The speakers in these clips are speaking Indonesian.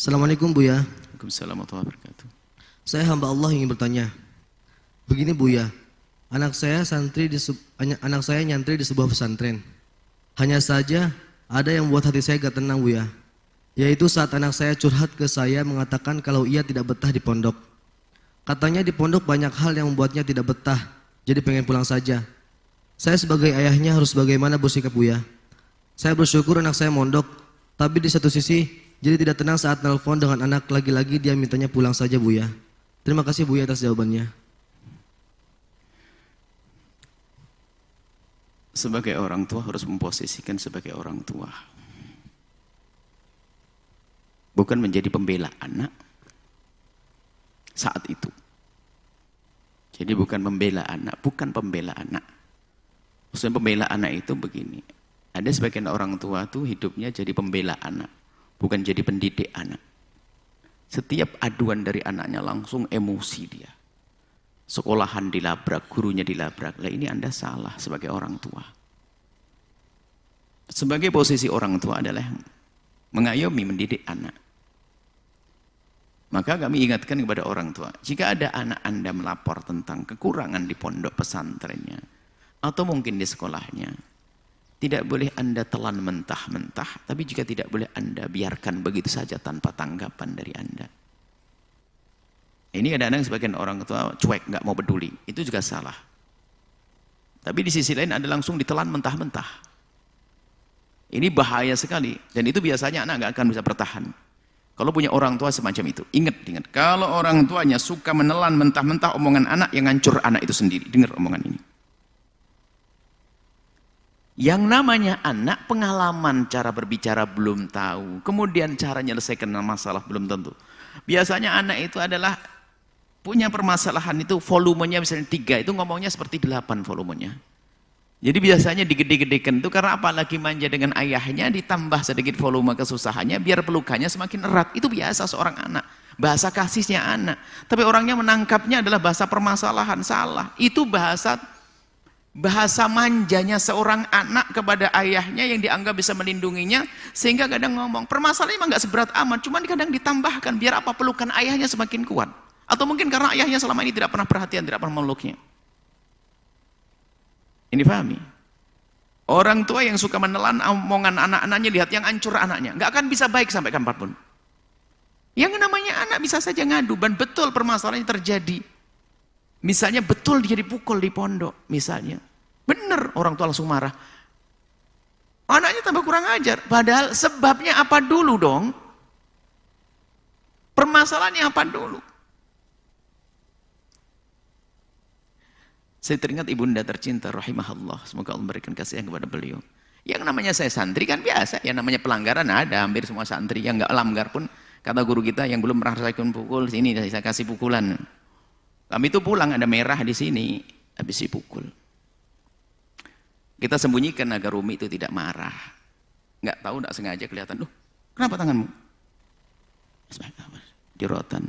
Assalamualaikum Buya. Waalaikumsalam warahmatullahi wabarakatuh. Saya hamba Allah ingin bertanya. Begini Buya, anak saya santri di anak saya nyantri di sebuah pesantren. Hanya saja ada yang buat hati saya gak tenang Buya. Yaitu saat anak saya curhat ke saya mengatakan kalau ia tidak betah di pondok. Katanya di pondok banyak hal yang membuatnya tidak betah, jadi pengen pulang saja. Saya sebagai ayahnya harus bagaimana bersikap Buya? Saya bersyukur anak saya mondok, tapi di satu sisi jadi tidak tenang saat telepon dengan anak lagi-lagi dia mintanya pulang saja Buya. Terima kasih Buya atas jawabannya. Sebagai orang tua harus memposisikan sebagai orang tua. Bukan menjadi pembela anak saat itu. Jadi bukan pembela anak, bukan pembela anak. Maksudnya pembela anak itu begini. Ada sebagian orang tua tuh hidupnya jadi pembela anak, bukan jadi pendidik anak. Setiap aduan dari anaknya langsung emosi dia. Sekolahan dilabrak, gurunya dilabrak. Lah ini Anda salah sebagai orang tua. Sebagai posisi orang tua adalah mengayomi mendidik anak. Maka kami ingatkan kepada orang tua, jika ada anak Anda melapor tentang kekurangan di pondok pesantrennya, atau mungkin di sekolahnya, tidak boleh Anda telan mentah-mentah, tapi juga tidak boleh Anda biarkan begitu saja tanpa tanggapan dari Anda. Ini kadang-kadang sebagian orang tua cuek, nggak mau peduli. Itu juga salah. Tapi di sisi lain Anda langsung ditelan mentah-mentah. Ini bahaya sekali. Dan itu biasanya anak nggak akan bisa bertahan. Kalau punya orang tua semacam itu, ingat, ingat. Kalau orang tuanya suka menelan mentah-mentah omongan anak, yang ngancur anak itu sendiri. Dengar omongan ini. Yang namanya anak pengalaman cara berbicara belum tahu. Kemudian cara menyelesaikan masalah belum tentu. Biasanya anak itu adalah punya permasalahan itu volumenya misalnya tiga itu ngomongnya seperti delapan volumenya. Jadi biasanya digede-gedekan itu karena apalagi manja dengan ayahnya ditambah sedikit volume kesusahannya biar pelukannya semakin erat. Itu biasa seorang anak. Bahasa kasihnya anak. Tapi orangnya menangkapnya adalah bahasa permasalahan salah. Itu bahasa bahasa manjanya seorang anak kepada ayahnya yang dianggap bisa melindunginya sehingga kadang ngomong permasalahannya emang gak seberat amat cuman kadang ditambahkan biar apa pelukan ayahnya semakin kuat. Atau mungkin karena ayahnya selama ini tidak pernah perhatian tidak pernah memeluknya. Ini pahami? Orang tua yang suka menelan omongan anak-anaknya lihat yang ancur anaknya gak akan bisa baik sampai kapan pun. Yang namanya anak bisa saja ngadu dan betul permasalahannya terjadi Misalnya betul dia dipukul di pondok, misalnya. Benar, orang tua langsung marah. Anaknya tambah kurang ajar. Padahal sebabnya apa dulu dong? Permasalahannya apa dulu? Saya teringat ibunda tercinta rahimahullah. Semoga Allah memberikan kasih kepada beliau. Yang namanya saya santri kan biasa. Yang namanya pelanggaran ada. Hampir semua santri. Yang nggak langgar pun. Kata guru kita yang belum pernah rasakan pukul. Sini saya kasih pukulan. Kami itu pulang ada merah di sini, habis dipukul. Kita sembunyikan agar Umi itu tidak marah. Nggak tahu, nggak sengaja kelihatan. Loh, kenapa tanganmu? Jerotan.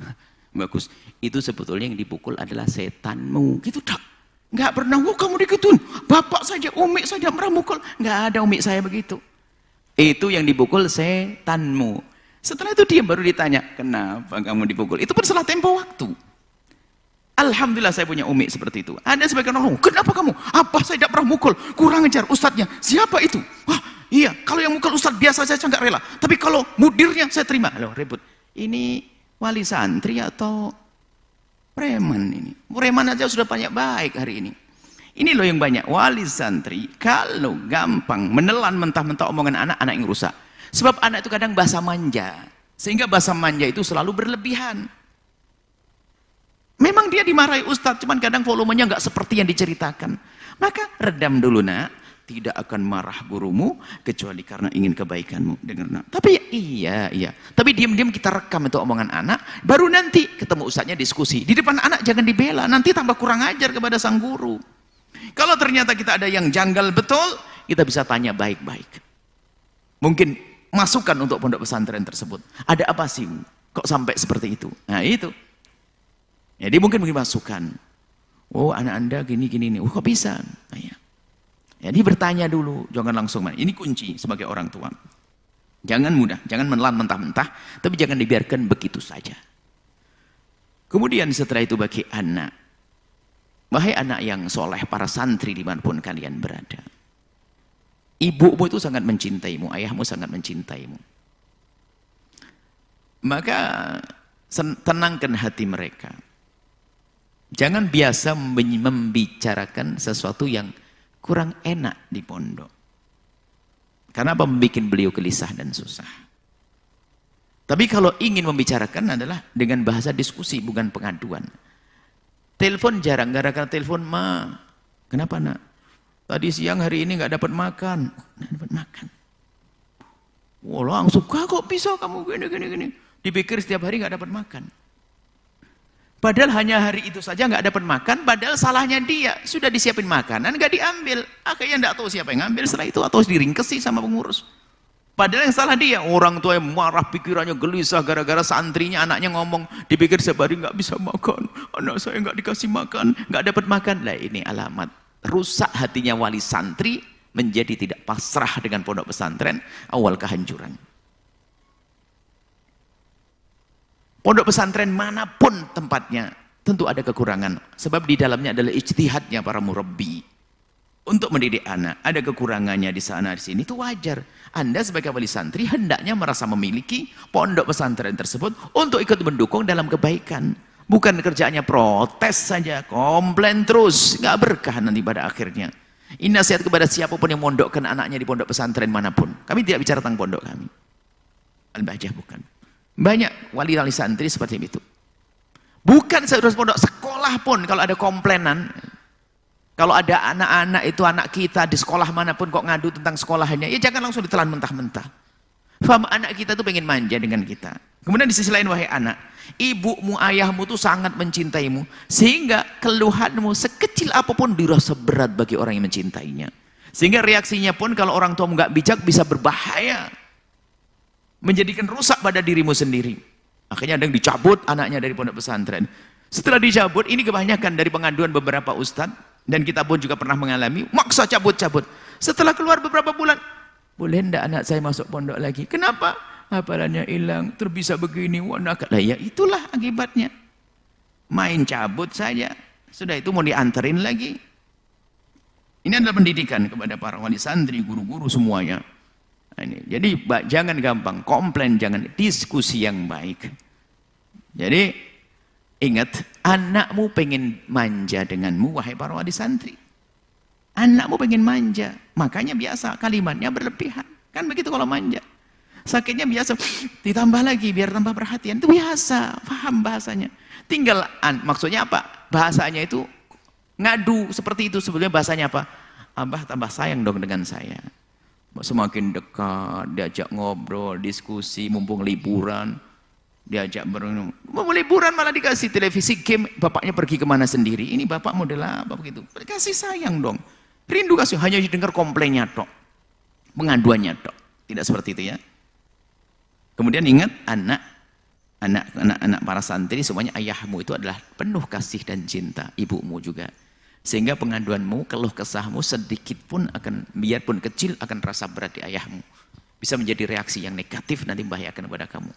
Bagus. Itu sebetulnya yang dipukul adalah setanmu. Gitu tak? Nggak pernah, oh, kamu dikituin. Bapak saja, Umi saja pernah mukul. Nggak ada Umi saya begitu. Itu yang dipukul setanmu. Setelah itu dia baru ditanya, kenapa kamu dipukul? Itu pun setelah tempo waktu. Alhamdulillah saya punya umi seperti itu. Ada sebagian orang, kenapa kamu? Apa saya tidak pernah mukul? Kurang ajar ustadznya. Siapa itu? Wah, iya. Kalau yang mukul ustadz biasa saja nggak rela. Tapi kalau mudirnya saya terima. Loh, ribut. Ini wali santri atau preman ini? Preman aja sudah banyak baik hari ini. Ini loh yang banyak. Wali santri, kalau gampang menelan mentah-mentah omongan anak, anak yang rusak. Sebab anak itu kadang bahasa manja. Sehingga bahasa manja itu selalu berlebihan. Memang dia dimarahi ustadz, cuman kadang volumenya nggak seperti yang diceritakan. Maka redam dulu nak, tidak akan marah gurumu kecuali karena ingin kebaikanmu. Dengar nak. Tapi iya, iya. Tapi diam-diam kita rekam itu omongan anak, baru nanti ketemu ustadznya diskusi. Di depan anak jangan dibela, nanti tambah kurang ajar kepada sang guru. Kalau ternyata kita ada yang janggal betul, kita bisa tanya baik-baik. Mungkin masukan untuk pondok pesantren tersebut. Ada apa sih kok sampai seperti itu? Nah itu. Jadi mungkin mungkin masukan. Oh anak anda gini gini nih. Oh kok bisa? Nah, ya. Jadi bertanya dulu, jangan langsung. Ini kunci sebagai orang tua. Jangan mudah, jangan menelan mentah-mentah, tapi jangan dibiarkan begitu saja. Kemudian setelah itu bagi anak, wahai anak yang soleh, para santri di mana pun kalian berada. Ibumu itu sangat mencintaimu, ayahmu sangat mencintaimu. Maka tenangkan hati mereka. Jangan biasa membicarakan sesuatu yang kurang enak di pondok. Karena apa membuat beliau gelisah dan susah. Tapi kalau ingin membicarakan adalah dengan bahasa diskusi, bukan pengaduan. Telepon jarang, gara-gara telepon, ma, kenapa nak? Tadi siang hari ini nggak dapat makan. Nggak dapat makan. Wah langsung, kok bisa kamu gini, gini, gini. Dipikir setiap hari nggak dapat makan. Padahal hanya hari itu saja nggak dapat makan, padahal salahnya dia. Sudah disiapin makanan, nggak diambil. Akhirnya nggak tahu siapa yang ngambil setelah itu, atau diringkesi sama pengurus. Padahal yang salah dia, orang tua yang marah, pikirannya gelisah gara-gara santrinya, anaknya ngomong, dipikir setiap hari nggak bisa makan, anak saya nggak dikasih makan, nggak dapat makan. Lah ini alamat rusak hatinya wali santri menjadi tidak pasrah dengan pondok pesantren, awal kehancuran. Pondok pesantren mana pun tempatnya, tentu ada kekurangan. Sebab di dalamnya adalah ijtihadnya para murabbi. Untuk mendidik anak, ada kekurangannya di sana di sini, itu wajar. Anda sebagai wali santri hendaknya merasa memiliki pondok pesantren tersebut untuk ikut mendukung dalam kebaikan. Bukan kerjaannya protes saja, komplain terus, nggak berkah nanti pada akhirnya. Ini nasihat kepada siapa pun yang mondokkan anaknya di pondok pesantren mana pun. Kami tidak bicara tentang pondok kami. Al-Bahjah bukan. Banyak wali-wali santri seperti itu. Bukan seharus pondok, sekolah pun kalau ada komplainan, kalau ada anak-anak itu anak kita di sekolah mana pun kok ngadu tentang sekolahnya, ya jangan langsung ditelan mentah-mentah. Faham anak kita tuh pengen manja dengan kita. Kemudian di sisi lain wahai anak, ibumu, ayahmu tuh sangat mencintaimu sehingga keluhanmu sekecil apa pun dirasa berat bagi orang yang mencintainya. Sehingga reaksinya pun kalau orang tua nggak bijak bisa berbahaya menjadikan rusak pada dirimu sendiri. Akhirnya ada yang dicabut anaknya dari pondok pesantren. Setelah dicabut, ini kebanyakan dari pengaduan beberapa ustadz, dan kita pun juga pernah mengalami, maksa cabut-cabut. Setelah keluar beberapa bulan, boleh enggak anak saya masuk pondok lagi? Kenapa? Hafalannya hilang, terbisa begini, warna lah ya itulah akibatnya. Main cabut saja, sudah itu mau diantarin lagi. Ini adalah pendidikan kepada para wali santri, guru-guru semuanya. Nah, ini. Jadi jangan gampang, komplain jangan, diskusi yang baik. Jadi ingat, anakmu pengen manja denganmu, wahai para wali santri. Anakmu pengen manja, makanya biasa kalimatnya berlebihan. Kan begitu kalau manja. Sakitnya biasa, ditambah lagi biar tambah perhatian. Itu biasa, paham bahasanya. Tinggal, maksudnya apa? Bahasanya itu ngadu seperti itu sebetulnya bahasanya apa? Abah tambah sayang dong dengan saya semakin dekat, diajak ngobrol, diskusi, mumpung liburan, diajak berenung. Mau liburan malah dikasih televisi game, bapaknya pergi ke mana sendiri. Ini bapak model apa begitu? Kasih sayang dong. Rindu kasih, hanya dengar komplainnya tok. Pengaduannya tok. Tidak seperti itu ya. Kemudian ingat anak anak anak anak para santri semuanya ayahmu itu adalah penuh kasih dan cinta ibumu juga sehingga pengaduanmu, keluh kesahmu sedikit pun akan, biarpun kecil akan rasa berat di ayahmu. Bisa menjadi reaksi yang negatif nanti membahayakan kepada kamu.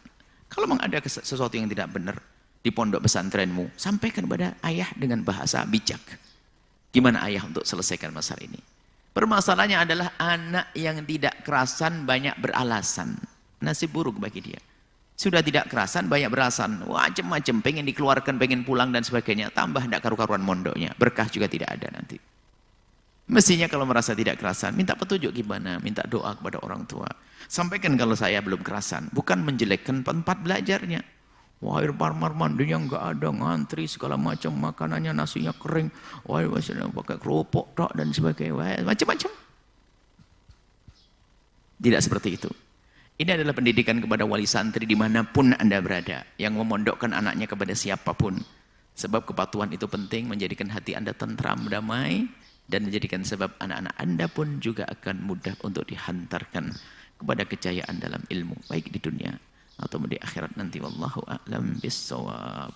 Kalau memang ada sesuatu yang tidak benar di pondok pesantrenmu, sampaikan kepada ayah dengan bahasa bijak. Gimana ayah untuk selesaikan masalah ini? Permasalahannya adalah anak yang tidak kerasan banyak beralasan. Nasib buruk bagi dia. Sudah tidak kerasan, banyak berasan. Macam-macam, pengen dikeluarkan, pengen pulang dan sebagainya. Tambah tidak karu-karuan mondoknya. Berkah juga tidak ada nanti. Mestinya kalau merasa tidak kerasan, minta petunjuk gimana, minta doa kepada orang tua. Sampaikan kalau saya belum kerasan, bukan menjelekkan tempat belajarnya. Wah, Irfan mandinya nggak ada, ngantri segala macam, makanannya nasinya kering. Wah, pakai kerupuk dan sebagainya, macam-macam. Tidak seperti itu. Ini adalah pendidikan kepada wali santri di mana pun Anda berada. Yang memondokkan anaknya kepada siapa pun. Sebab kepatuhan itu penting menjadikan hati Anda tentram, damai. Dan menjadikan sebab anak-anak Anda pun juga akan mudah untuk dihantarkan kepada kejayaan dalam ilmu. Baik di dunia atau di akhirat nanti. Wallahu a'lam bisawab.